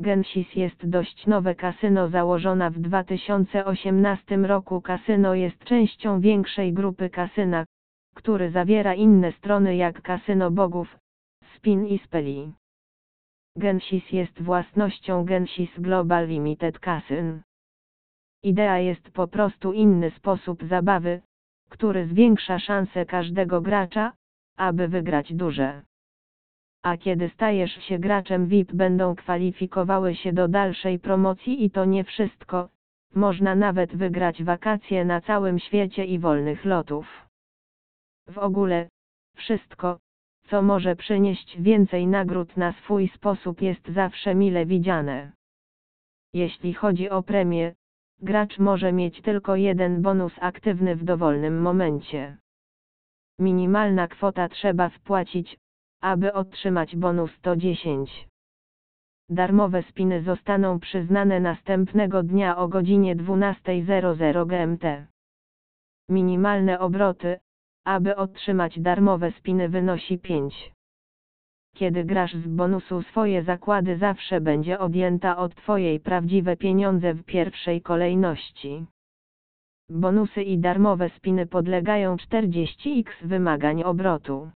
Gensis jest dość nowe kasyno założona w 2018 roku. Kasyno jest częścią większej grupy kasyna, który zawiera inne strony jak Kasyno Bogów, Spin i Speli. Gensis jest własnością Gensis Global Limited Casyn. Idea jest po prostu inny sposób zabawy, który zwiększa szanse każdego gracza, aby wygrać duże. A kiedy stajesz się graczem VIP będą kwalifikowały się do dalszej promocji i to nie wszystko, można nawet wygrać wakacje na całym świecie i wolnych lotów. W ogóle, wszystko, co może przynieść więcej nagród na swój sposób jest zawsze mile widziane. Jeśli chodzi o premię, gracz może mieć tylko jeden bonus aktywny w dowolnym momencie. Minimalna kwota trzeba wpłacić, aby otrzymać bonus to 10. Darmowe spiny zostaną przyznane następnego dnia o godzinie 12.00 GMT. Minimalne obroty, aby otrzymać darmowe spiny wynosi 5. Kiedy grasz z bonusu swoje zakłady zawsze będzie odjęta od Twojej prawdziwe pieniądze w pierwszej kolejności. Bonusy i darmowe spiny podlegają 40x wymagań obrotu.